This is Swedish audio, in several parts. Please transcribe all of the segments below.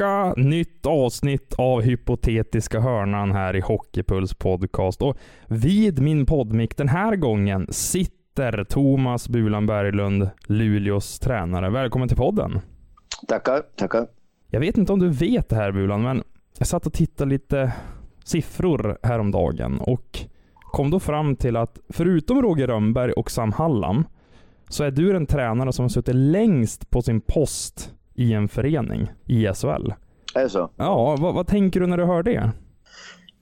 Vecka, nytt avsnitt av Hypotetiska hörnan här i Hockeypuls podcast. Och vid min poddmick den här gången sitter Thomas Bulan Berglund, Luleås tränare. Välkommen till podden. Tackar, tackar. Jag vet inte om du vet det här Bulan, men jag satt och tittade lite siffror häromdagen och kom då fram till att förutom Roger Rönnberg och Sam Hallam så är du den tränare som har suttit längst på sin post i en förening i SHL. Är det så? Ja, vad, vad tänker du när du hör det?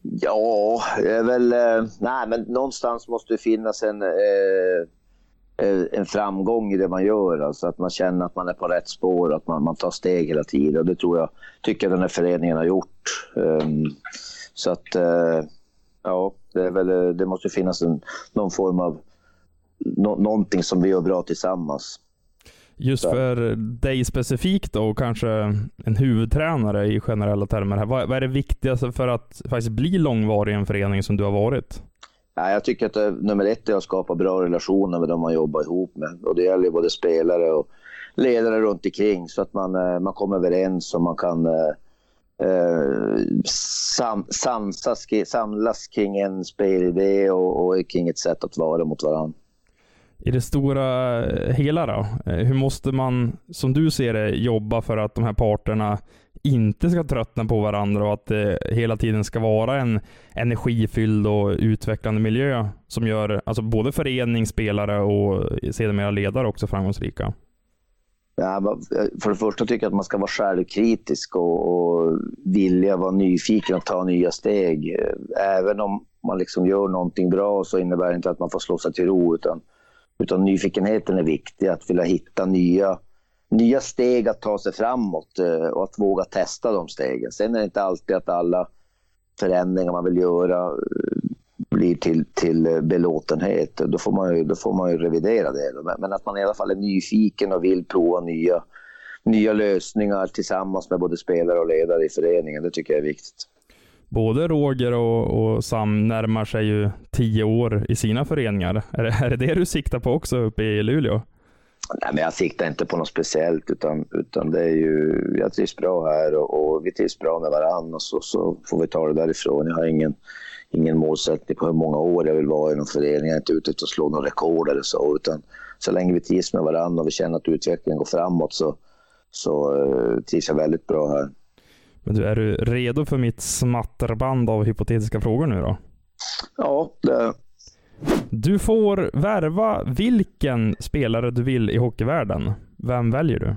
Ja, det är väl... Eh, nej, men någonstans måste det finnas en, eh, eh, en framgång i det man gör. Alltså att man känner att man är på rätt spår, att man, man tar steg hela tiden. Och det tror jag, tycker jag den här föreningen har gjort. Um, så att, ja, det, är väl, det måste finnas en, någon form av... Någonting som vi gör bra tillsammans. Just för dig specifikt då, och kanske en huvudtränare i generella termer. Här. Vad, vad är det viktigaste för att faktiskt bli långvarig i en förening som du har varit? Ja, jag tycker att det, nummer ett är att skapa bra relationer med de man jobbar ihop med. Och det gäller både spelare och ledare runt omkring så att man, eh, man kommer överens och man kan eh, sam, samsas, samlas kring en spelidé och, och kring ett sätt att vara mot varandra. I det stora eh, hela då? Eh, hur måste man, som du ser det, jobba för att de här parterna inte ska tröttna på varandra och att det hela tiden ska vara en energifylld och utvecklande miljö som gör alltså både förening, spelare och sedermera ledare också framgångsrika? Ja, för det första tycker jag att man ska vara självkritisk och, och vilja vara nyfiken och ta nya steg. Även om man liksom gör någonting bra så innebär det inte att man får slå sig till ro utan utan nyfikenheten är viktig, att vilja hitta nya, nya steg att ta sig framåt eh, och att våga testa de stegen. Sen är det inte alltid att alla förändringar man vill göra eh, blir till, till eh, belåtenhet. Då får, man ju, då får man ju revidera det. Men att man i alla fall är nyfiken och vill prova nya, nya lösningar tillsammans med både spelare och ledare i föreningen, det tycker jag är viktigt både Roger och, och, Sam närmar sig ju tio år i sina föreningar. Är det, är det det du siktar på också uppe i Luleå? Nej, men jag siktar inte på något speciellt utan, utan det är ju, jag trivs bra här och, och vi trivs bra med varandra och så, så får vi ta det därifrån. Jag har ingen, ingen målsättning på hur många år jag vill vara i någon förening. Jag är inte ute efter att slå någon rekord eller så utan så länge vi trivs med varandra och vi känner att utvecklingen går framåt så, så uh, trivs jag väldigt bra här. Men du, är du redo för mitt smatterband av hypotetiska frågor nu då? Ja, det Du får värva vilken spelare du vill i hockeyvärlden. Vem väljer du?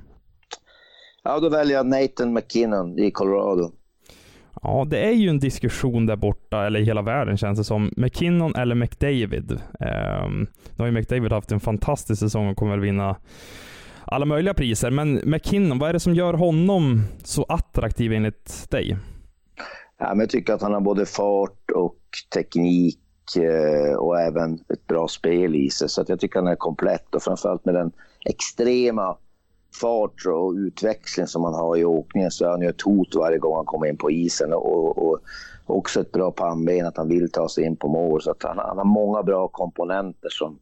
Ja, då väljer jag Nathan McKinnon i Colorado. Ja, det är ju en diskussion där borta, eller i hela världen känns det som. McKinnon eller McDavid. Um, nu har ju McDavid haft en fantastisk säsong och kommer väl vinna alla möjliga priser. Men McKinnon, vad är det som gör honom så attraktiv enligt dig? Ja, men jag tycker att han har både fart och teknik eh, och även ett bra spel i sig. Så att jag tycker att han är komplett och framförallt med den extrema fart och utväxling som han har i åkningen så är han ju ett hot varje gång han kommer in på isen. Och, och också ett bra pannben, att han vill ta sig in på mål. Så att han, han har många bra komponenter som,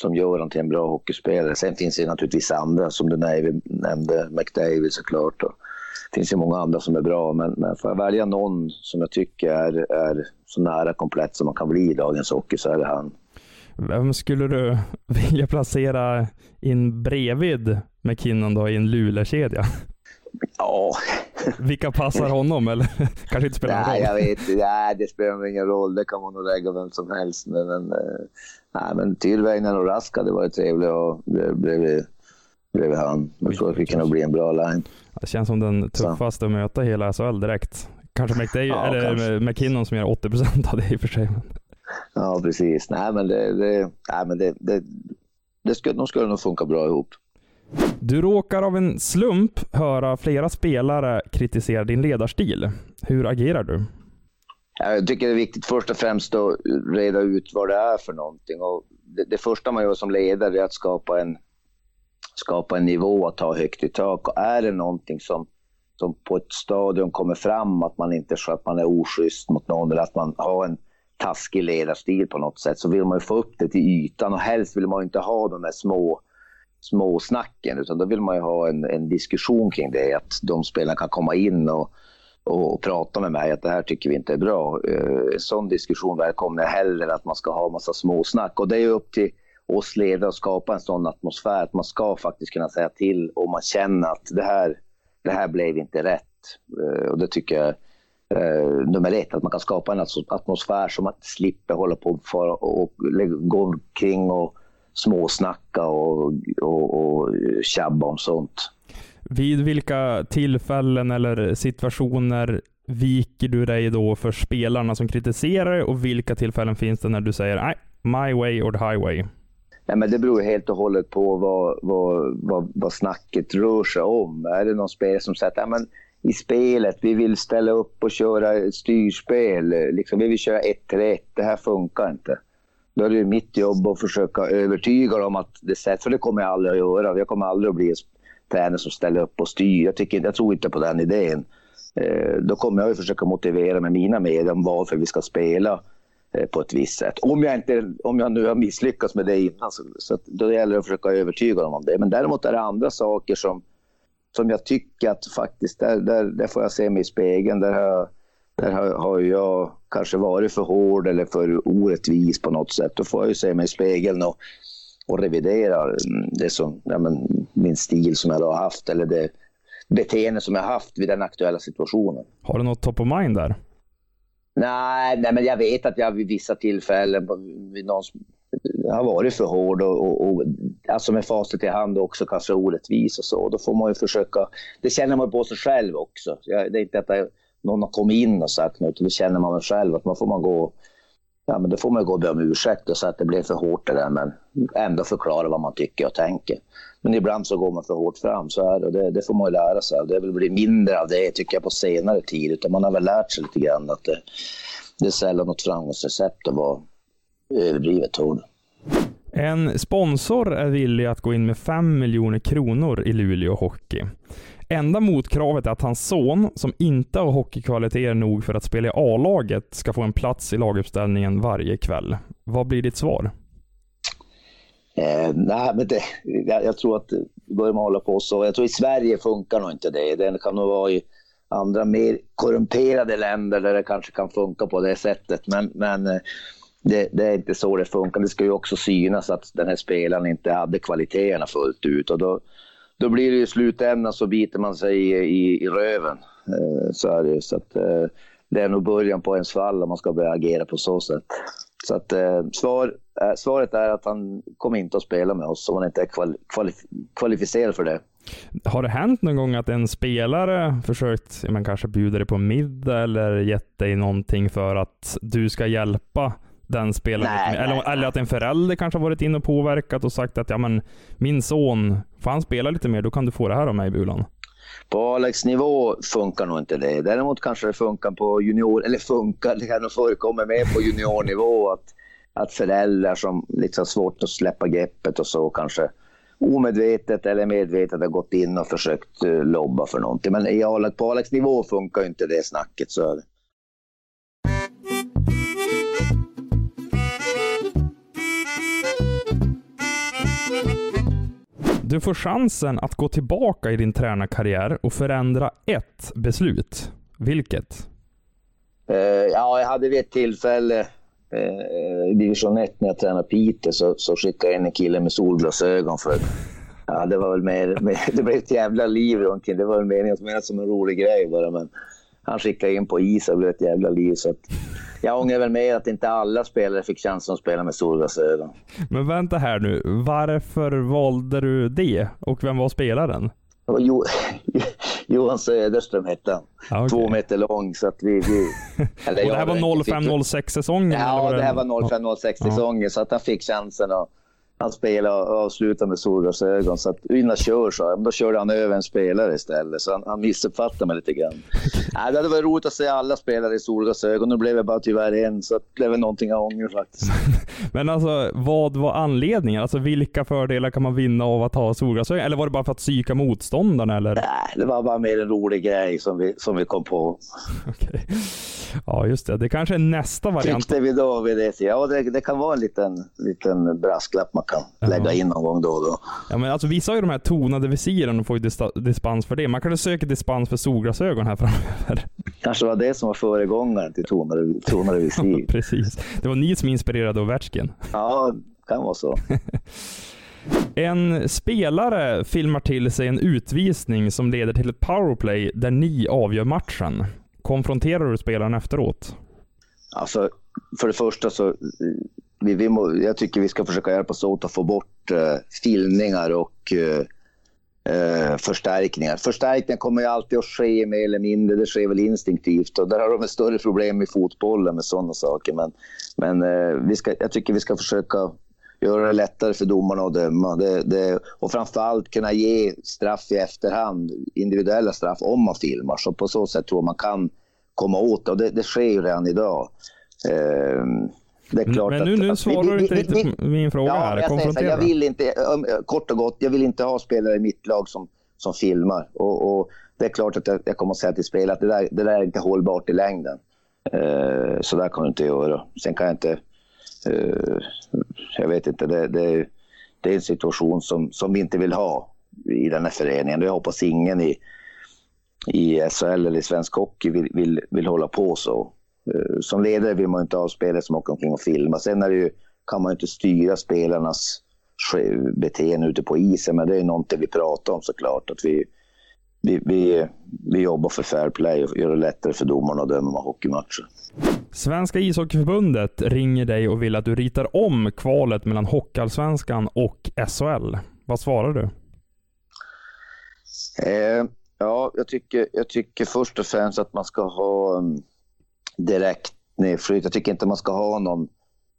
som gör honom till en bra hockeyspelare. Sen finns det naturligtvis andra, som du nämnde, McDavid såklart. Och det finns ju många andra som är bra, men, men får jag välja någon som jag tycker är, är så nära komplett som man kan bli i dagens hockey så är det han. Vem skulle du vilja placera in bredvid McKinnon då i en Luleå-kedja? Ja. Vilka passar honom eller? Kanske inte spelar någon roll? Nej, jag vet Nej, det spelar ingen roll. Det kan man nog lägga vem som helst. Men, men, eh, nej, men Tyrväinen och Rask hade varit trevliga och bredvid, bredvid han. Jag tror att vi kan bli en bra line. Det känns som den tuffaste att möta hela SHL direkt. Kanske McDay, Ja, eller kanske. McKinnon som gör 80% av det i och för sig. Ja, precis. Nej, men det, det, nej, men det, det, det skulle, de skulle nog funka bra ihop. Du råkar av en slump höra flera spelare kritisera din ledarstil. Hur agerar du? Jag tycker det är viktigt först och främst att reda ut vad det är för någonting. Och det, det första man gör som ledare är att skapa en, skapa en nivå att ta högt i tak. Och är det någonting som, som på ett stadion kommer fram att man inte att man är oschysst mot någon eller att man har en taskig ledarstil på något sätt så vill man ju få upp det till ytan och helst vill man ju inte ha de här små småsnacken, utan då vill man ju ha en, en diskussion kring det. Att de spelarna kan komma in och, och prata med mig att det här tycker vi inte är bra. Eh, en sån diskussion välkomnar jag hellre än att man ska ha massa småsnack. Och det är ju upp till oss ledare att skapa en sån atmosfär att man ska faktiskt kunna säga till om man känner att det här, det här blev inte rätt. Eh, och det tycker jag är nummer ett, att man kan skapa en atmosfär som att slipper hålla på och, och, och gå omkring och småsnacka och, och, och tjabba om sånt. Vid vilka tillfällen eller situationer viker du dig då för spelarna som kritiserar och vilka tillfällen finns det när du säger nej, my way or the highway? Nej, men det beror helt och hållet på vad, vad, vad, vad snacket rör sig om. Är det någon spelare som säger att men i spelet, vi vill ställa upp och köra styrspel, liksom, vi vill köra 1-1, det här funkar inte. Då är det mitt jobb att försöka övertyga dem att det sätt, för det kommer jag aldrig att göra. Jag kommer aldrig att bli en tränare som ställer upp och styr. Jag, tycker, jag tror inte på den idén. Eh, då kommer jag att försöka motivera med mina medel om varför vi ska spela eh, på ett visst sätt. Om jag, inte, om jag nu har misslyckats med det innan så, så att då gäller det att försöka övertyga dem om det. Men däremot är det andra saker som, som jag tycker att faktiskt, där, där, där får jag se mig i spegeln. Där har, där har, har jag kanske varit för hård eller för orättvis på något sätt. Då får jag ju se mig i spegeln och, och revidera det som, ja, men, min stil som jag har haft eller det beteende som jag har haft vid den aktuella situationen. Har du något top of mind där? Nej, nej men jag vet att jag vid vissa tillfällen vid någon, har varit för hård och, och, och alltså med facit i hand också kanske orättvis och så. Då får man ju försöka, det känner man på sig själv också. Jag, det är inte att jag, någon har kommit in och sagt något, det känner man väl själv att man får man gå Ja, men då får man gå och be om ursäkt och säga att det blev för hårt det där, men ändå förklara vad man tycker och tänker. Men ibland så går man för hårt fram, så är det, och det, det får man ju lära sig av. Det har blivit mindre av det, tycker jag, på senare tid. Utan man har väl lärt sig lite grann att det, det är sällan något framgångsrecept att vara överdrivet hård. En sponsor är villig att gå in med 5 miljoner kronor i Luleå Hockey. Enda motkravet är att hans son, som inte har hockeykvaliteter nog för att spela i A-laget, ska få en plats i laguppställningen varje kväll. Vad blir ditt svar? Eh, nej, men det, jag, jag, tror att börjar man hålla på så. Jag tror i Sverige funkar nog inte det. Det kan nog vara i andra mer korrumperade länder där det kanske kan funka på det sättet. Men, men eh, det, det, är inte så det funkar. Det ska ju också synas att den här spelaren inte hade kvaliteterna fullt ut. Och då, då blir det i slutändan så biter man sig i, i, i röven. Eh, så är det Så att, eh, det är nog början på ens fall om man ska börja agera på så sätt. Så att, eh, svar, eh, svaret är att han kommer inte att spela med oss om han inte är kvali kvalif kvalificerad för det. Har det hänt någon gång att en spelare försökt, man kanske bjuda dig på middag eller gett dig någonting för att du ska hjälpa den spelaren? Nej, eller, nej, eller att en förälder kanske har varit inne och påverkat och sagt att ja, men, min son, får han spela lite mer, då kan du få det här av mig Bulan. På Alex-nivå funkar nog inte det. Däremot kanske det funkar på junior, eller funkar, det kan nog förekomma mer på juniornivå att, att föräldrar som liksom har svårt att släppa greppet och så kanske omedvetet eller medvetet har gått in och försökt lobba för någonting. Men i Alex, på Alex-nivå funkar inte det snacket. Så är det. Du får chansen att gå tillbaka i din tränarkarriär och förändra ett beslut. Vilket? Uh, ja, jag hade vid ett tillfälle uh, i division 1 när jag tränade Piteå så, så skickade jag in en kille med solglasögon för ja, det var väl mer, mer, det blev ett jävla liv runt Det var väl meningen som en rolig grej bara, men han skickade in på is och det blev ett jävla liv. Så att, jag ångrar väl mer att inte alla spelare fick chansen att spela med solglasögon. Men vänta här nu. Varför valde du det? Och vem var spelaren? Jo, Johan Söderström hette han. Ja, okej. Två meter lång. Så att vi, vi, Och det här var inte fick- 05-06 säsongen? Ja, det här var 05-06 Ja. säsongen. Så att han fick chansen. Och han spelade och avslutade med solglasögon. Så att innan kör så, men då körde han över en spelare istället. Så han, han missuppfattade mig lite grann. Nej, det hade varit roligt att se alla spelare i solglasögon. Nu blev det bara tyvärr en. Så det är väl någonting jag ångrar faktiskt. Men alltså, vad var anledningen? Alltså vilka fördelar kan man vinna av att ha solglasögon? Eller var det bara för att psyka motståndarna eller? Nej, det var bara mer en rolig grej som vi, som vi kom på. Okej. Ja, just det. Det kanske är nästa variant. Tyckte vi då vid det. Ja, det, det kan vara en liten, liten brasklapp man kan Ja. lägga in någon gång då och då. Ja, men alltså vissa ju de här tonade visiren och får ju dispens för det. Man kanske söker dispens för solglasögon här framöver. Kanske var det som var föregångaren till tonade, tonade visir. Precis. Det var ni som inspirerade Ovechkin. Ja, kan vara så. En spelare filmar till sig en utvisning som leder till ett powerplay där ni avgör matchen. Konfronterar du spelaren efteråt? Alltså, för det första så, vi, vi må, jag tycker vi ska försöka hjälpas åt att få bort eh, filmningar och eh, eh, förstärkningar. Förstärkningar kommer ju alltid att ske mer eller mindre, det sker väl instinktivt och där har de ett större problem i fotbollen med sådana saker. Men, men eh, vi ska, jag tycker vi ska försöka göra det lättare för domarna att döma. Det, det, och framförallt kunna ge straff i efterhand, individuella straff, om man filmar. Så på så sätt tror jag man kan komma åt det. Och det, det sker ju redan idag. Eh, det är klart Men nu, att, nu att svarar du inte riktigt på min fråga Ja, här. jag, säger så här, jag vill inte, um, kort och gott, jag vill inte ha spelare i mitt lag som, som filmar. Och, och det är klart att jag, jag kommer att säga till spelare att det där, det där är inte hållbart i längden. Eh, så där kan du inte göra. Sen kan jag inte... eh, jag vet inte, det, det, det är en situation som, som vi inte vill ha i den här föreningen. Jag hoppas ingen i, i SHL eller i svensk hockey vill, vill, vill hålla på så. Eh, Som ledare vill man inte ha spelare som åker omkring och filmar. Sen är det ju, kan man ju inte styra spelarnas beteende ute på isen, men det är någonting vi pratar om såklart. Att vi, vi, vi, vi jobbar för fair play och gör det lättare för domarna att döma hockeymatcher. Svenska ishockeyförbundet ringer dig och vill att du ritar om kvalet mellan Hockeyallsvenskan och SHL. Vad svarar du? Eh, ja, jag tycker, jag tycker först och främst att man ska ha um, direkt nedflytt. Jag tycker inte man ska ha någon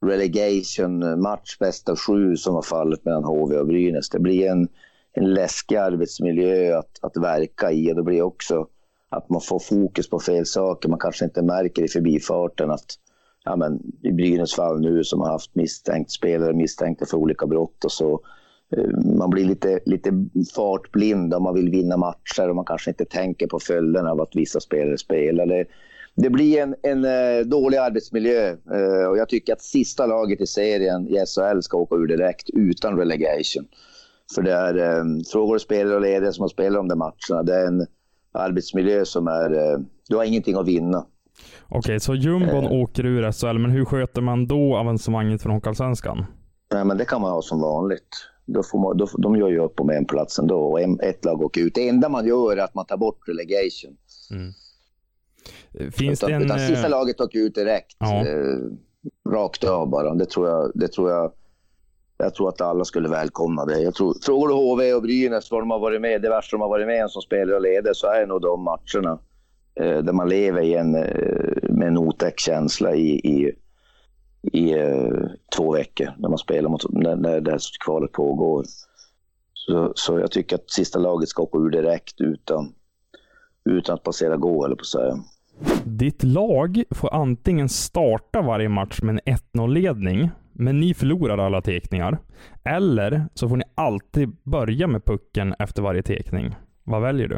relegation-match bäst av sju som var fallet mellan HV och Brynäs. Det blir en, en läskig arbetsmiljö att, att verka i och det blir också att man får fokus på fel saker. Man kanske inte märker i förbifarten att ja, men, i Brynäs fall nu som har haft misstänkt spelare misstänkta för olika brott och så eh, man blir lite, lite fartblind om man vill vinna matcher och man kanske inte tänker på följderna av att vissa spelare spelar. Det, det blir en, en eh, dålig arbetsmiljö eh, och jag tycker att sista laget i serien i SHL ska åka ur direkt utan relegation. För det är eh, frågor och spelare och ledare som har spelat de där matcherna. Det är en arbetsmiljö som är... Du har ingenting att vinna. Okej, så jumbon Eh. åker ur SHL, men hur sköter man då avancemanget från Hockeyallsvenskan? Nej, men det kan man ha som vanligt. Då får man, då, de gör ju upp om en plats ändå och en, ett lag åker ut. Det enda man gör är att man tar bort relegation. Finns utan, det en... utan sista eh, laget åker ut direkt. Ja. Eh, rakt av bara. Det tror jag, det tror jag, jag tror att alla skulle välkomna det. Jag tror, frågar du HV och Brynäs vad de har varit med, det värsta de har varit med om som spelare och ledare, så är det nog de matcherna eh, där man lever i en, eh, med en otäck känsla i, i, i eh, två veckor när man spelar mot, när, när det här kvalet pågår. Så, så jag tycker att sista laget ska åka ur direkt utan, utan att passera gå, eller på att säga. Ditt lag får antingen starta varje match med en 1-0-ledning, men ni förlorar alla tekningar. Eller så får ni alltid börja med pucken efter varje tekning. Vad väljer du?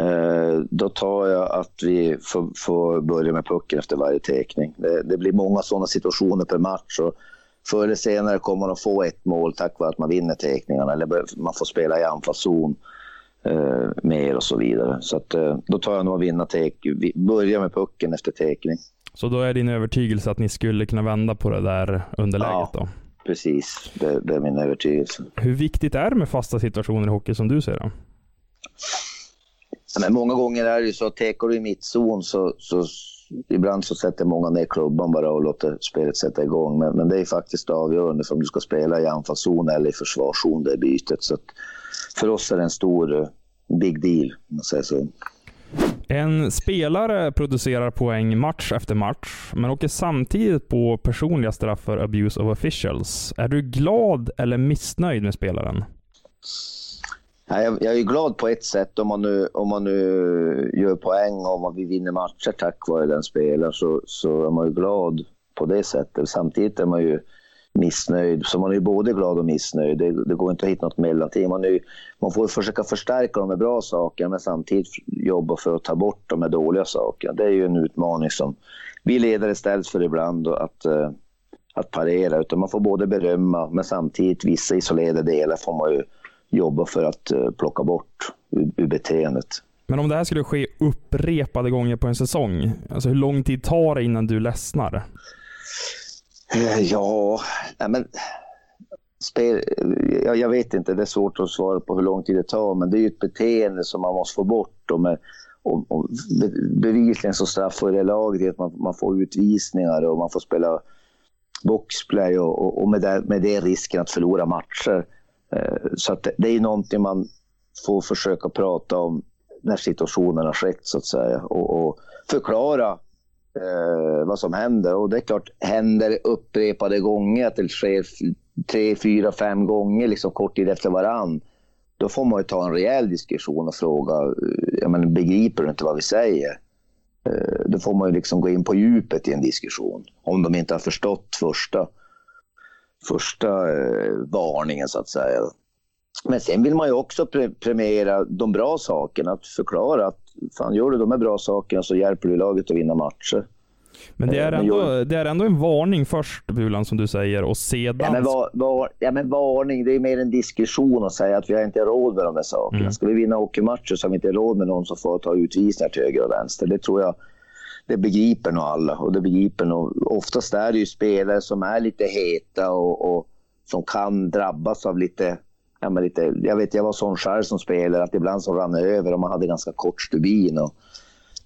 Eh, då tar jag att vi får, får börja med pucken efter varje tekning. Det, det blir många sådana situationer per match. Och förr eller senare kommer de få ett mål tack vare att man vinner tekningarna. Eller man får spela i anfallszon eh, mer och så vidare. Så att, eh, då tar jag nog att vinna tek, börja med pucken efter tekning. Så då är din övertygelse att ni skulle kunna vända på det där underläget Ja. då? Precis, det, det är min övertygelse. Hur viktigt är det med fasta situationer i hockey som du ser det? Ja, Men många gånger är det ju så att tekar du i mittzon så, så ibland så sätter många ner klubban bara och låter spelet sätta igång. Men, men det är faktiskt avgörande för om du ska spela i anfallszon eller i försvarszon, det bytet. Så att för oss är det en stor, big deal, om man säger så. En spelare producerar poäng match efter match, men åker samtidigt på personliga straff för abuse of officials. Är du glad eller missnöjd med spelaren? Jag, jag är glad på ett sätt om man nu, om man nu gör poäng och om vi vinner matcher tack vare den spelaren så, så är man ju glad på det sättet. Samtidigt är man ju missnöjd. Så man är ju både glad och missnöjd. Det, det går inte att hitta något mellanting. Man, är, man får försöka förstärka de bra sakerna men samtidigt jobba för att ta bort de dåliga sakerna. Det är ju en utmaning som vi ledare ställs för ibland att, eh, att parera. Utan man får både berömma men samtidigt vissa isolerade delar får man ju jobba för att eh, plocka bort ur, ur beteendet. Men om det här skulle ske upprepade gånger på en säsong, alltså hur lång tid tar det innan du ledsnar? Eh, ja, men spel, jag, jag, vet inte, det är svårt att svara på hur lång tid det tar, men det är ju ett beteende som man måste få bort. Och med, och, och bevisligen så straffar det laget att man, man får utvisningar och man får spela boxplay och, och, och med, det, med det risken att förlora matcher. Eh, så att det, det är någonting man får försöka prata om när situationen har skett så att säga och, och förklara eh, vad som händer. Och det är klart, händer det upprepade gånger, att det sker tre, fyra, fem gånger liksom kort tid efter varann, då får man ju ta en rejäl diskussion och fråga, eh, jag menar, begriper du inte vad vi säger? Eh, då får man ju liksom gå in på djupet i en diskussion, om de inte har förstått första, första eh, varningen så att säga. Men sen vill man ju också pre premiera de bra sakerna, att förklara att fan, gör du de här bra sakerna så hjälper du laget att vinna matcher. Men det är, eh, ändå, det är ändå en varning först, Bulan, som du säger, och sedan... Ja men, var, var, ja, men varning, det är mer en diskussion att säga att vi har inte råd med de här sakerna. Mm. Ska vi vinna hockeymatcher så har vi inte råd med någon som får ta utvisningar till höger och vänster. Det tror jag, det begriper nog alla. Och det begriper nog, oftast är det ju spelare som är lite heta och, och som kan drabbas av lite ja, men lite, jag vet, jag var sån själv som spelare att ibland så rann det över och man hade ganska kort stubin. Och,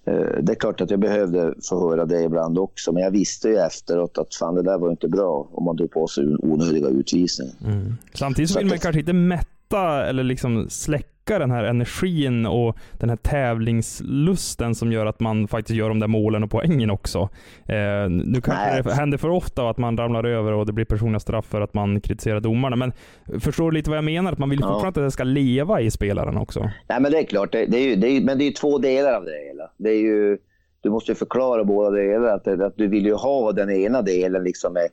eh, det är klart att jag behövde få höra det ibland också, men jag visste ju efteråt att fan, det där var inte bra om man tog på sig onödiga utvisningar. Mm. Samtidigt så vill man kanske inte mätta eller liksom släcka öka den här energin och den här tävlingslusten som gör att man faktiskt gör de där målen och poängen också. Eh, nu kanske Nej. det händer för ofta att man ramlar över och det blir personliga straff för att man kritiserar domarna. Men förstår du lite vad jag menar? Att man vill ja. fortfarande att det ska leva i spelaren också. Nej, men det är klart. Det, det är ju, det är, men det är två delar av det hela. Det är ju, du måste ju förklara båda delarna. Att, att du vill ju ha den ena delen liksom med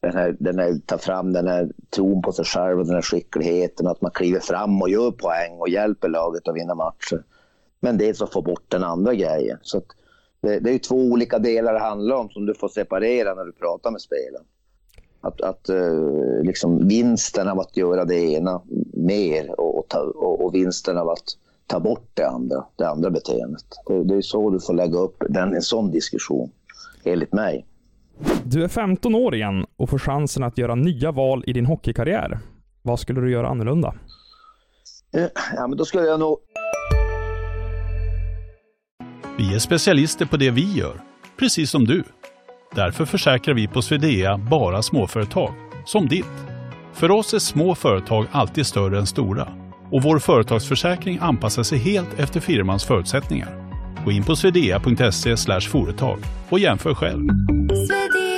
den här, den här, ta fram den här tron på sig själv och den här skickligheten. Att man kliver fram och gör poäng och hjälper laget att vinna matcher. Men dels att få bort den andra grejen. Så det, det, är två olika delar det handlar om som du får separera när du pratar med spelaren. Att, att eh, liksom vinsten av att göra det ena mer och, och, ta, och, och, vinsten av att ta bort det andra, det andra beteendet. Det, det är så du får lägga upp den, en sån diskussion, enligt mig. Du är 15 år igen och får chansen att göra nya val i din hockeykarriär. Vad skulle du göra annorlunda? Eh, ja, men då skulle jag nog... Vi är specialister på det vi gör, precis som du. Därför försäkrar vi på Swedea bara småföretag, som ditt. För oss är små företag alltid större än stora och vår företagsförsäkring anpassar sig helt efter firmans förutsättningar. Gå in på swedea.se företag och jämför själv. Hej,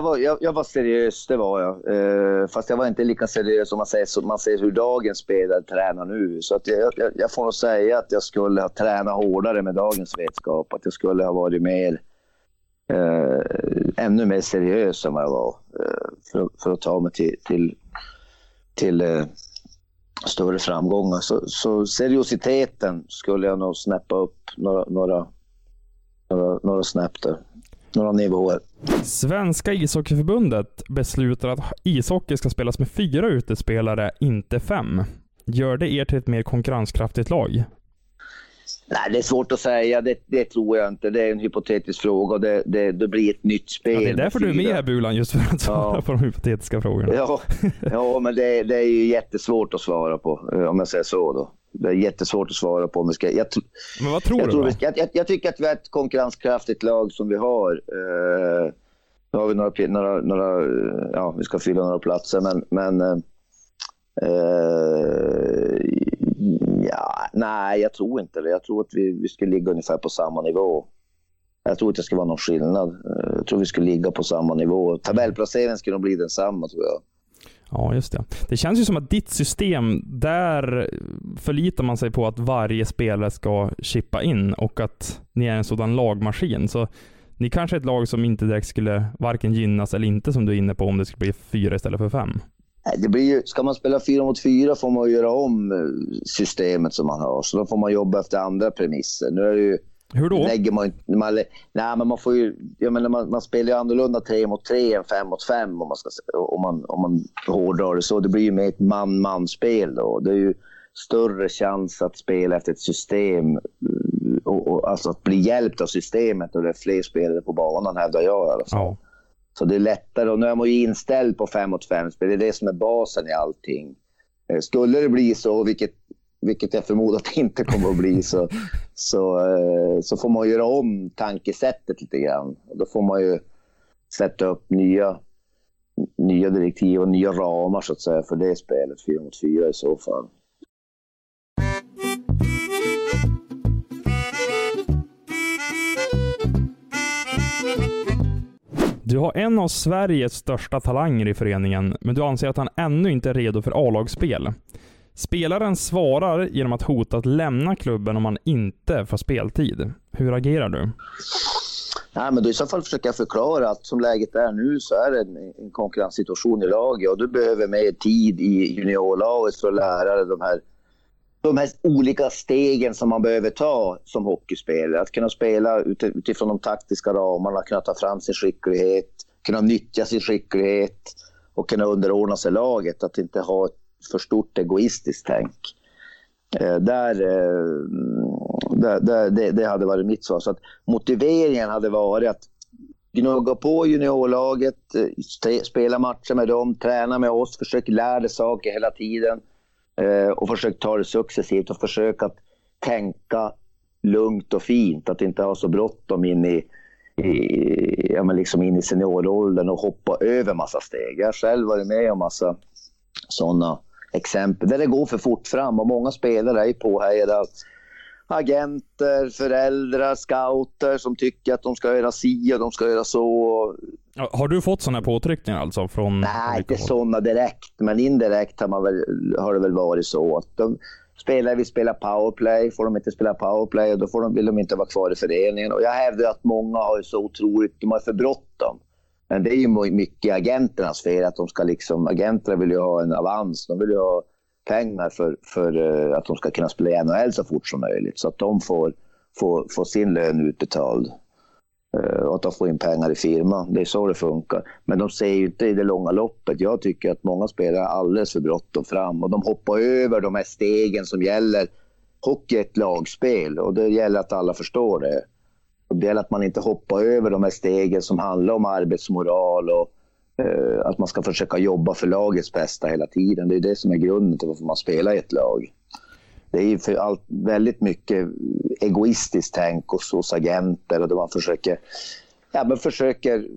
jag var, jag, jag, var seriös, det var jag. Eh, fast jag var inte lika seriös som man säger, som man ser hur dagens spelare tränar nu. Så att jag, jag, jag, får nog säga att jag skulle ha tränat hårdare med dagens vetskap. Att jag skulle ha varit mer, eh, ännu mer seriös än vad jag var. Eh, för, för, att ta mig till, till, till eh, större framgångar. Så, så, seriositeten skulle jag nog snäppa upp några, några, några, några snäpp där några nivåer. Svenska ishockeyförbundet beslutar att ishockey ska spelas med fyra utespelare, inte fem. Gör det er till ett mer konkurrenskraftigt lag? Nej, det är svårt att säga. Det, det tror jag inte. Det är en hypotetisk fråga. Det, det, det blir ett nytt spel. Ja, det är därför du är med här Bulan, just för att svara ja. på de hypotetiska frågorna. Ja, ja men det, det, är ju jättesvårt att svara på, om jag säger så. Då. Det är jättesvårt att svara på. Vi ska, jag, men vad tror jag du tror då? Jag, jag, jag, tycker att vi är ett konkurrenskraftigt lag som vi har. Uh, nu har vi några, några, några, ja, vi ska fylla några platser, men, men uh, ja, nej, jag tror inte det. Jag tror att vi, vi skulle ligga ungefär på samma nivå. Jag tror inte det ska vara någon skillnad. Jag tror vi skulle ligga på samma nivå. Tabellplaceringen skulle nog bli densamma tror jag. Ja, just det. Det känns ju som att ditt system, där förlitar man sig på att varje spelare ska chippa in och att ni är en sådan lagmaskin. Så ni kanske är ett lag som inte direkt skulle varken gynnas eller inte, som du är inne på, om det skulle bli fyra istället för fem. Det blir ju, ska man spela fyra mot fyra får man göra om eh, systemet som man har. Så då får man jobba efter andra premisser. Nu är det ju, hur då? Lägger man, man, nej, men man, får ju, jag menar, man, man spelar ju annorlunda tre mot tre än fem mot fem om man, ska, om man, om man hårdrar det så. Det blir ju mer ett man-man-spel då. Det är ju större chans att spela efter ett system. Eh, och, och, alltså att bli hjälpt av systemet och det är fler spelare på banan hävdar jag i alla fall. Ja. Så det är lättare. Och nu är man ju inställd på 5 mot 5 spel. Det är det som är basen i allting. Eh, skulle det bli så, vilket, vilket jag förmodar att det inte kommer att bli, så, så, eh, så får man göra om tankesättet lite grann. Då får man ju sätta upp nya, nya direktiv och nya ramar så att säga för det spelet, 4 mot 4 i så fall. Du har en av Sveriges största talanger i föreningen, men du anser att han ännu inte är redo för A-lagsspel. Spelaren svarar genom att hota att lämna klubben om han inte får speltid. Hur agerar du? Nej, men då i så fall försöker jag förklara att som läget är nu så är det en, en konkurrenssituation i laget och du behöver mer tid i juniorlaget för att lära dig de här de här olika stegen som man behöver ta som hockeyspelare. Att kunna spela utifrån de taktiska ramarna, kunna ta fram sin skicklighet, kunna nyttja sin skicklighet och kunna underordna sig laget. Att inte ha ett för stort egoistiskt tänk. Eh, där, eh, där, där det, det, hade varit mitt svar. Så att motiveringen hade varit att gnugga på juniorlaget, eh, spela matcher med dem, träna med oss, försök lära dig saker hela tiden Eh, och försök ta det successivt och försök att tänka lugnt och fint. Att inte ha så bråttom in i, i, ja, men liksom in i senioråldern och hoppa över massa steg. Jag har själv varit med om massa sådana exempel där det går för fort fram och många spelare är påhejade av agenter, föräldrar, scouter som tycker att de ska göra si och de ska göra så. Har du fått sådana påtryckningar alltså? Från Nej, inte sådana direkt, men indirekt har, man väl, har det väl varit så att de spelare vill spela powerplay, får de inte spela powerplay och då får de, vill de inte vara kvar i föreningen. Och jag hävdar att många har så otroligt, de har för bråttom. Men det är ju mycket agenternas fel att de ska liksom, agenterna vill ju ha en avans, de vill ju ha pengar för, för eh, att de ska kunna spela i NHL så fort som möjligt. Så att de får, får, får sin lön utbetald. Eh, och att de får in pengar i firman. Det är så det funkar. Men de ser ju inte i det långa loppet. Jag tycker att många spelare har alldeles för bråttom fram och de hoppar över de här stegen som gäller. Hockey är ett lagspel och det gäller att alla förstår det. Det gäller att man inte hoppar över de här stegen som handlar om arbetsmoral och Eh, att man ska försöka jobba för lagets bästa hela tiden. Det är det som är grunden till varför man spelar i ett lag. Det är för allt, väldigt mycket egoistiskt tänk hos, hos agenter och där man försöker, ja, men försöker,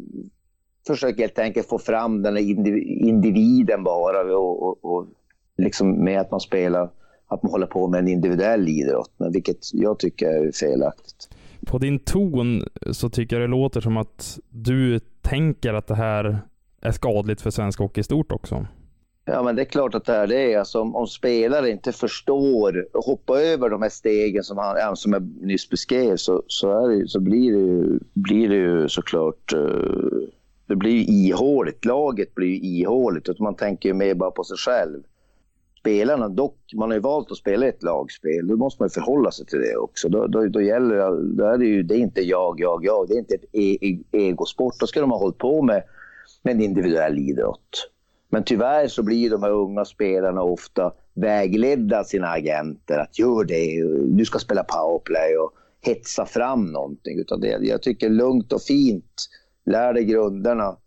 försöker helt enkelt få fram den individen bara och, och, och liksom med att man spelar, att man håller på med en individuell idrott, vilket jag tycker är felaktigt. På din ton så tycker jag det låter som att du tänker att det här är skadligt för svensk hockey i stort också. Ja, men det är klart att det är det. Alltså, om, om spelare inte förstår och hoppar över de här stegen som, han, som jag nyss beskrev så, så, det, så blir, det, blir det ju såklart uh, det blir ju ihåligt. Laget blir ju ihåligt. Man tänker ju mer bara på sig själv. Spelarna, dock, man har ju valt att spela ett lagspel. Då måste man ju förhålla sig till det också. Då, då, då gäller det, då är det ju, det är inte jag, jag, jag. Det är inte ett e, e, egosport. Då ska de ha hållit på med med en individuell idrott. Men tyvärr så blir de här unga spelarna ofta vägledda av sina agenter att gör det, du ska spela powerplay och hetsa fram någonting. Utan det, jag tycker lugnt och fint, lär dig grunderna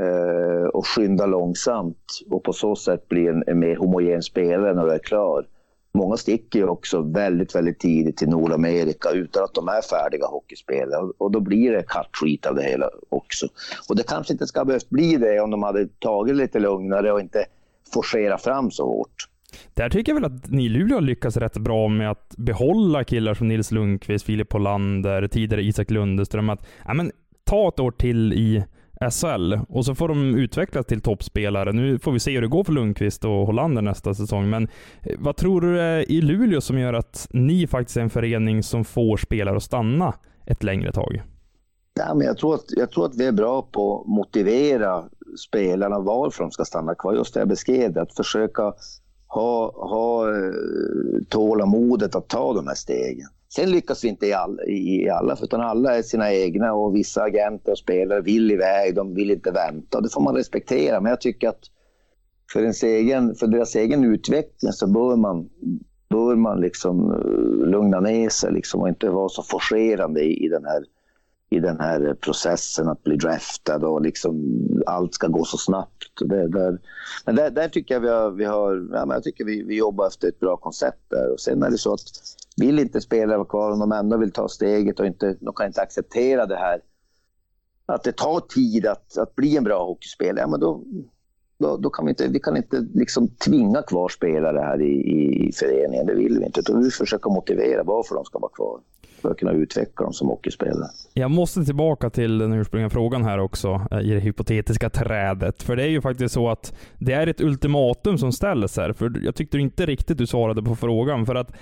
Eh, och skynda långsamt och på så sätt bli en, en mer homogen spelare när du är klar. Många sticker ju också väldigt, väldigt tidigt till Nordamerika utan att de är färdiga hockeyspelare och då blir det cut treat av det hela också. Och det kanske inte ska behövt bli det om de hade tagit lite lugnare och inte forcera fram så hårt. Där tycker jag väl att ni i Luleå har lyckats rätt bra med att behålla killar som Nils Lundqvist, Filip Hollander, tidigare Isak Lundeström. Att, ja, men, ta ett år till i SHL och så får de utvecklas till toppspelare. Nu får vi se hur det går för Lundqvist och Hollander nästa säsong, men eh, vad tror du är i Luleå som gör att ni faktiskt är en förening som får spelare att stanna ett längre tag? Ja, men jag, tror att, jag tror att vi är bra på att motivera spelarna varför de ska stanna kvar. Just det jag beskrev, att försöka ha, ha eh, tålamodet att ta de här stegen. Sen lyckas vi inte i alla, i alla, utan alla är sina egna och vissa agenter och spelare vill iväg, de vill inte vänta. Det får man respektera, men jag tycker att för, ens egen, för deras egen utveckling så bör man, bör man liksom eh, lugna ner sig liksom och inte vara så forcerande i, i den här i den här processen att bli draftad och liksom allt ska gå så snabbt. Det, där, men där, där, tycker jag vi har, vi har ja, men jag tycker vi, vi jobbar efter ett bra koncept där. Och sen är det så att vill inte spelare vara kvar om de ändå vill ta steget och inte, de kan inte acceptera det här att det tar tid att, att bli en bra hockeyspelare, ja, men då, då, då, kan vi inte, vi kan inte liksom tvinga kvar spelare här i, i föreningen. Det vill vi inte. Utan vi försöker motivera varför de ska vara kvar för att kunna utveckla dem som hockeyspelare. Jag måste tillbaka till den ursprungliga frågan här också, eh, i det hypotetiska trädet. För det är ju faktiskt så att det är ett ultimatum som ställs här. För jag tyckte inte riktigt du svarade på frågan. För att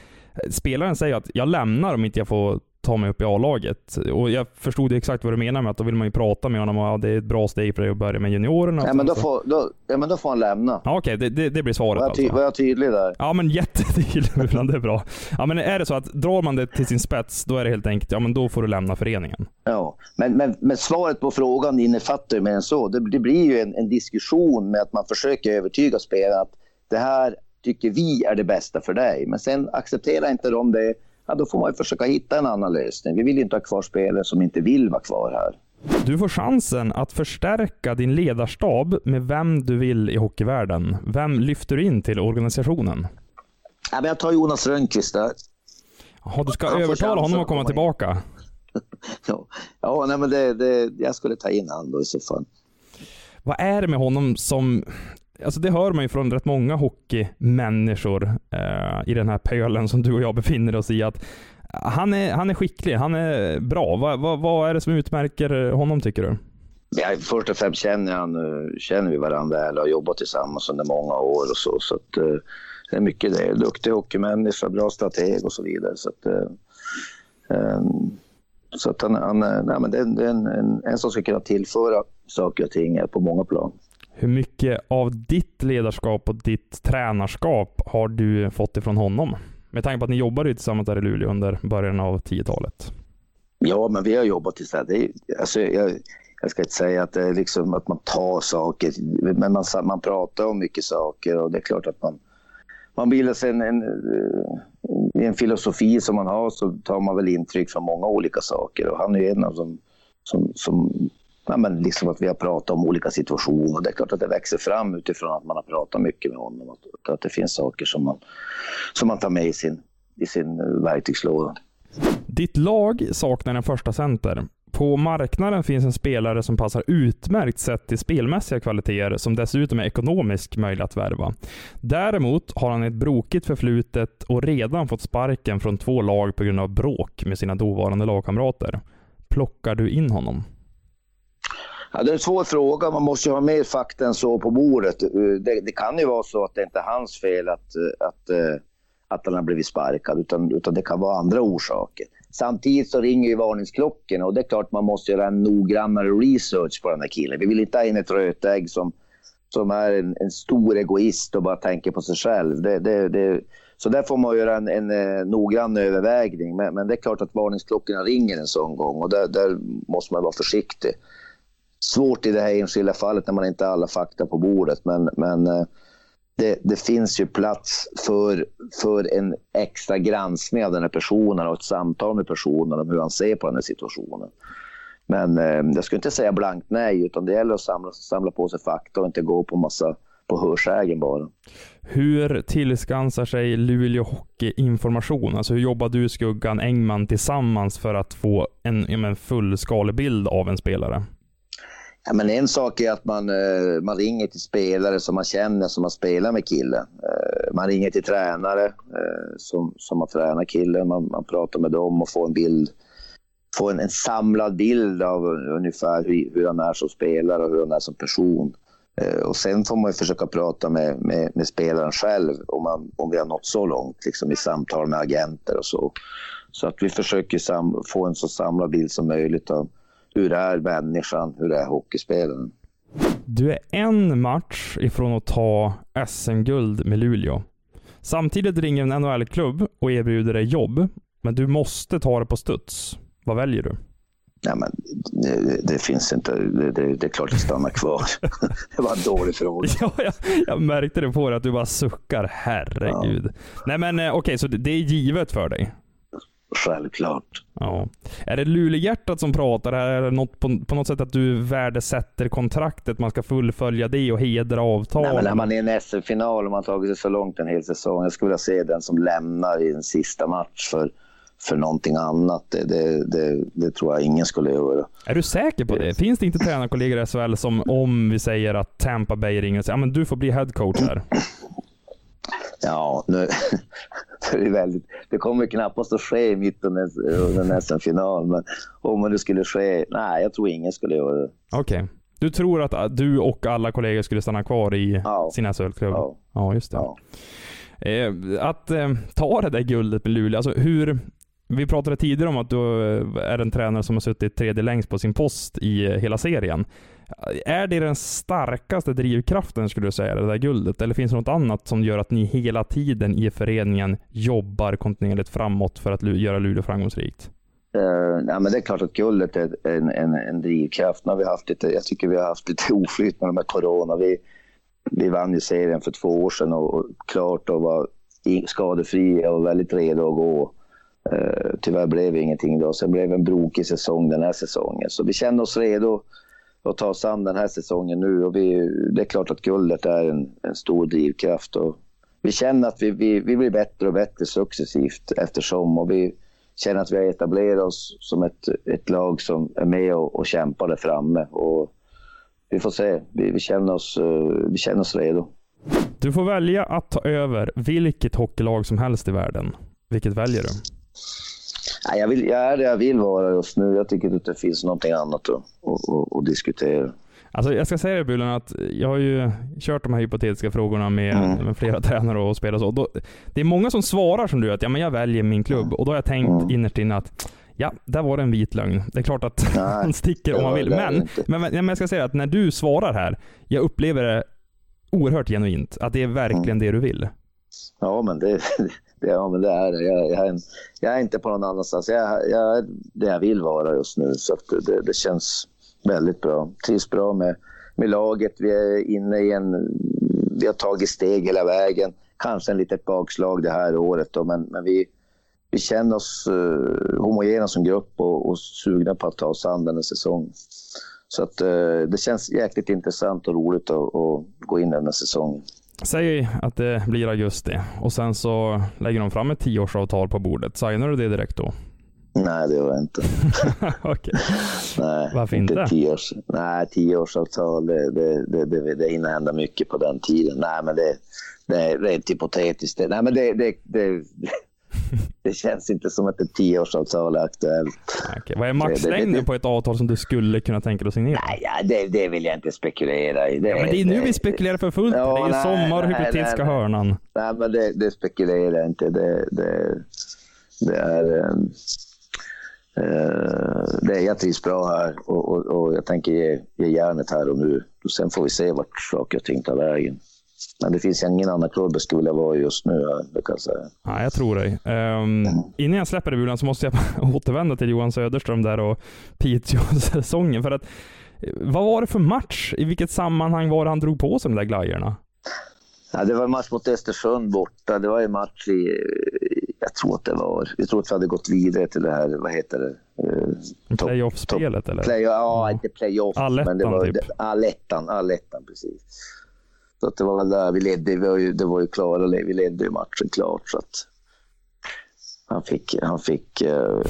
spelaren säger att jag lämnar om inte jag får ta mig upp i A-laget. Och jag förstod exakt vad du menar med att då vill man ju prata med honom och ja, det är ett bra steg för dig att börja med juniorerna. Ja, men då får, då, ja, men då får han lämna. Ja, Okej, okay, det, det, det, blir svaret var jag, alltså. Var jag tydlig där? Ja, men jättetydlig. det är bra. Ja, men är det så att drar man det till sin spets, då är det helt enkelt, ja men då får du lämna föreningen. Ja, men, men, men svaret på frågan innefattar ju mer än så. Det, det blir ju en, en diskussion med att man försöker övertyga spelarna att det här tycker vi är det bästa för dig. Men sen accepterar inte de det, ja, då får man försöka hitta en annan lösning. Vi vill inte ha kvar spelare som inte vill vara kvar här. Du får chansen att förstärka din ledarstab med vem du vill i hockeyvärlden. Vem lyfter du in till organisationen? Ja, men jag tar Jonas Rönnqvist där. Jaha, du ska övertala honom att komma tillbaka? ja, ja nej, men det, det, jag skulle ta in honom då i så fall. Vad är det med honom som Alltså det hör man ju från rätt många hockeymänniskor eh, i den här pölen som du och jag befinner oss i. att han är, han är skicklig, han är bra. Vad, va, vad är det som utmärker honom tycker du? Ja, först och främst känner, han, eh, känner vi varandra väl och har jobbat tillsammans under många år och så. så att, eh, det är mycket det. Duktig hockeymänniska, bra strateg och så vidare. Så att, eh, ehm, så att han, han eh, nej, men det är en, en, en som ska kunna tillföra saker och ting på många plan. Hur mycket av ditt ledarskap och ditt tränarskap har du fått ifrån honom? Med tanke på att ni jobbade tillsammans där i Luleå under början av 10-talet. Ja, men vi har jobbat tillsammans. Det är, alltså, jag, jag ska inte säga att det är liksom att man tar saker, men man, man pratar om mycket saker och det är klart att man, man bildar sig en, en, eh, en filosofi som man har så tar man väl intryck från många olika saker och han är en av dem som, som ja, men liksom att vi har pratat om olika situationer. Det är klart att det växer fram utifrån att man har pratat mycket med honom. Att, att det finns saker som man, som man tar med i sin, i sin eh, verktygslåda. Ditt lag saknar en första center. På marknaden finns en spelare som passar utmärkt sett till spelmässiga kvaliteter som dessutom är ekonomiskt möjlig att värva. Däremot har han ett brokigt förflutet och redan fått sparken från två lag på grund av bråk med sina dåvarande lagkamrater. Plockar du in honom? Ja, det är en svår fråga. Man måste ju ha mer fakta än så på bordet. Det, det kan ju vara så att det inte är hans fel att, att, eh, att han har blivit sparkad, utan, utan det kan vara andra orsaker. Samtidigt så ringer ju varningsklockorna och det är klart man måste göra en noggrannare research på den här killen. Vi vill inte ha in ett rötägg som, som är en, en stor egoist och bara tänker på sig själv. Det, det, det, så där får man göra en, en, en noggrann övervägning. Men, men, det är klart att varningsklockorna ringer en sån gång och där, där måste man vara försiktig svårt i det här enskilda fallet när man inte har alla fakta på bordet. Men, men eh, det, det, finns ju plats för, för en extra granskning av den här personen och ett samtal med personen om hur han ser på den här situationen. Men eh, jag skulle inte säga blankt nej, utan det gäller att samla, samla på sig fakta och inte gå på massa på hörsägen bara. Hur tillskansar sig Luleå Hockey information? Alltså hur jobbar du, Skuggan, Engman tillsammans för att få en, en fullskalig bild av en spelare? Ja, men en sak är att man, eh, man ringer till spelare som man känner, som man spelar med killen. Eh, man ringer till tränare eh, som, som har tränat killen. Man, man pratar med dem och får en bild få en, en samlad bild av ungefär hur, hur han är som spelare och hur han är som person. Och sen får man försöka prata med, med, med, spelaren själv om, man, om vi har nått så långt liksom i samtal med agenter och så. Så att vi försöker sam, få en så samlad bild som möjligt av hur är människan, hur är hockeyspelaren. Du är en match ifrån att ta SM-guld med Luleå. Samtidigt ringer en NHL-klubb och erbjuder dig jobb, men du måste ta det på studs. Vad väljer du? Ja, men det, det finns inte. Det, det, det, är klart jag stannar kvar. det var en dålig fråga. ja, jag, jag märkte det på dig att du bara suckar. Herregud. Ja. Nej, men eh, okej, okay, så det är givet för dig? Självklart. Ja. Är det Luleåhjärtat som pratar? Är det något på, på något sätt att du värdesätter kontraktet? Man ska fullfölja det och hedra avtal? Nej, men när man är i en SM-final och man tagit sig så långt en hel säsong. Jag skulle vilja se den som lämnar i en sista match för, för någonting annat. Det, det, det, det tror jag ingen skulle göra. Är du säker på det? Finns det inte tränarkollegor i SHL som, om vi säger att Tampa Bay ringer och säger att du får bli headcoach här? Ja, nu, det, är väldigt, det kommer knappast att ske mitt under SM-final, men om det skulle ske, nej, jag tror ingen skulle göra det. Okej. Okay. Du tror att du och alla kollegor skulle stanna kvar i ja. sin SHL-klubb? Ja. ja, just det. Ja. Eh, att eh, ta det där guldet med Luleå, alltså hur... Vi pratade tidigare om att du eh, är en tränare som har suttit tredje längst på sin post i eh, hela serien. Är det den starkaste drivkraften skulle du säga, det där guldet? Eller finns det något annat som gör att ni hela tiden i föreningen jobbar kontinuerligt framåt för att göra Luleå framgångsrikt? Uh, nej, men det är klart att guldet är en, en, en drivkraft. Nu har vi haft lite, jag tycker vi har haft lite oflyt med de här corona. Vi, vi vann ju serien för två år sedan och, och klart och var skadefria och väldigt redo att gå. Uh, tyvärr blev det ingenting då. Sen blev det en brokig säsong den här säsongen. Så vi kände oss redo att ta oss an den här säsongen nu. Och vi, det är klart att guldet är en, en stor drivkraft. Och vi känner att vi, vi, vi blir bättre och bättre successivt eftersom. Och vi känner att vi har etablerat oss som ett, ett lag som är med och, och kämpar där framme. Och vi får se. Vi, vi, känner oss, eh, vi känner oss redo. Du får välja att ta över vilket hockeylag som helst i världen. Vilket väljer du? Jag, vill, jag är det jag vill vara just nu. Jag tycker att det finns någonting annat att, att, att, att diskutera. Alltså jag ska säga det Bulen, att jag har ju kört de här hypotetiska frågorna med, mm. med flera tränare och spelare. Så. Då, det är många som svarar som du, att ja, men jag väljer min klubb. Och då har jag tänkt mm. innerst inne att ja, där var det en vit lögn. Det är klart att Nej, han sticker om man vill. Men, men, men, jag ska säga att när du svarar här, jag upplever det oerhört genuint. Att det är verkligen mm. det du vill. Ja, men det, ja, men det är det. Jag, jag, är, jag är inte på någon annanstans. Jag, jag är det jag vill vara just nu. Så det, det känns väldigt bra. Trivs bra med, med laget. Vi är inne i en... Vi har tagit steg hela vägen. Kanske en litet bakslag det här året då, men, men vi, vi känner oss uh, homogena som grupp och, och sugna på att ta oss an den här säsongen. Så att, uh, det känns jäkligt intressant och roligt att, att gå in den här säsongen. Säg att det blir augusti och sen så lägger de fram ett tioårsavtal på bordet. Signar du det direkt då? Nej, det gör jag inte. okay. Nej, Varför inte? inte? Tio års, nej, tioårsavtal, det, det, det, det, det hinner hända mycket på den tiden. Nej, men det, det är rent hypotetiskt. Nej, men det, det, det, det känns inte som att ett tioårsavtal är aktuellt. Okay. Vad är maxlängden på ett avtal som du skulle kunna tänka dig att signera? Nej, ja, det, det vill jag inte spekulera i. Det, ja, men det är nu vi spekulerar för fullt. Ja, det är ju nej, sommar och hypotetiska nej, hörnan. Nej, men det, det spekulerar jag inte. Det, det, det är... Um, uh, det, jag trivs bra här och, och, och jag tänker ge, ge järnet här och nu. Och sen får vi se vart saker och ting tar vägen. Men det finns ingen annan klubb jag skulle vilja vara just nu, det kan jag säga. Ja, jag tror dig. Um. Innan jag släpper det Bulan så måste jag återvända till Johan Söderström där och Piteå-säsongen. För att Vad var det för match? I vilket sammanhang var det han drog på sig de där glajjorna? Ja, det var en match mot Östersund borta. Det var en match i, jag tror att det var, jag tror att vi hade gått vidare till det här, vad heter det? Uh, Playoff-spelet eller? Play, ja, inte playoff. Allettan men det var, typ? Allettan, allettan precis. Så att det var väl där vi ledde, vi var ju, det var ju klara, vi ledde ju matchen klart. Så att han fick, han fick, uh,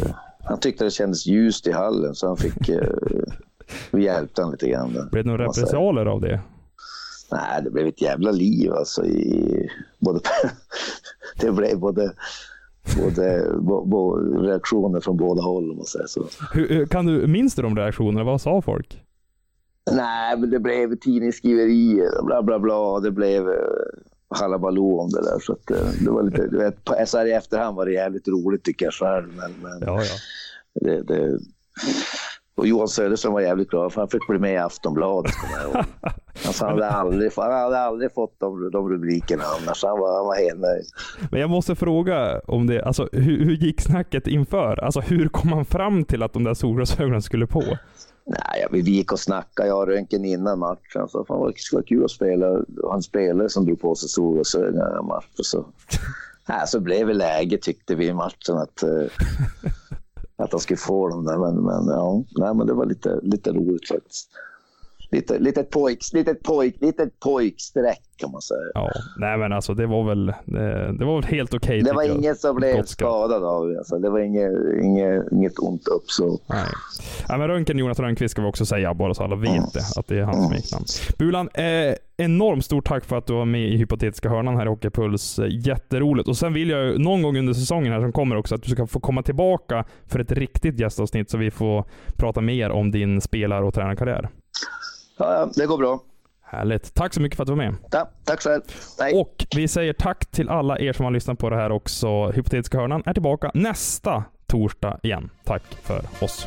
han tyckte det kändes ljust i hallen så han fick, uh, vi hjälpte honom lite grann. Blev det några repressalier av det? Nej, det blev ett jävla liv alltså. I, både, det blev både, både bo, bo, reaktioner från båda håll om man säger så. Hur, kan du, minns du de reaktionerna? Vad sa folk? Nej, men det blev tidningsskriverier bla bla bla. Det blev uh, halabaloo om det där. Så uh, det var lite, du vet, på, här i efterhand var det jävligt roligt tycker jag själv. Men, men ja, ja. Det, det, och Johan Söderström var jävligt glad för han fick bli med i Aftonbladet. Alltså, han, hade aldrig, han hade aldrig fått de, de rubrikerna annars. Han var, han var helt nöjd. Men jag måste fråga om det. Alltså, hur, hur gick snacket inför? Alltså, hur kom man fram till att de där solglasögonen skulle på? Nej, vi gick och snackade, jag och Röntgen innan matchen. Så fan, det skulle vara kul att spela. Han spelare som drog på sig solglasögon i matchen. Så, nej, så blev det läge tyckte vi i matchen att att han skulle få dem där. Men, men, ja, nej, men det var lite, lite roligt faktiskt. Lite, litet, pojk, litet, pojk, litet pojksträck kan man säga. Ja, nej men alltså det var väl, det, det var väl helt okej. Okay, det var inget som blev skadad av det. Alltså, det var inget, inget, inget ont uppsåt. Nej. nej, men Röntgen Jonas Rönnqvist ska vi också säga, bara så alla vet mm. det, att det är hans mm. smeknamn. Bulan, eh, enormt stort tack för att du var med i Hypotetiska hörnan här i Hockeypuls. Jätteroligt. Och sen vill jag någon gång under säsongen här som kommer också att du ska få komma tillbaka för ett riktigt gästavsnitt så vi får prata mer om din spelar och tränarkarriär. Ja, ja, det går bra. Härligt. Tack så mycket för att du var med. Ja, tack själv. Hej. Och vi säger tack till alla er som har lyssnat på det här också. Hypotetiska hörnan är tillbaka nästa torsdag igen. Tack för oss.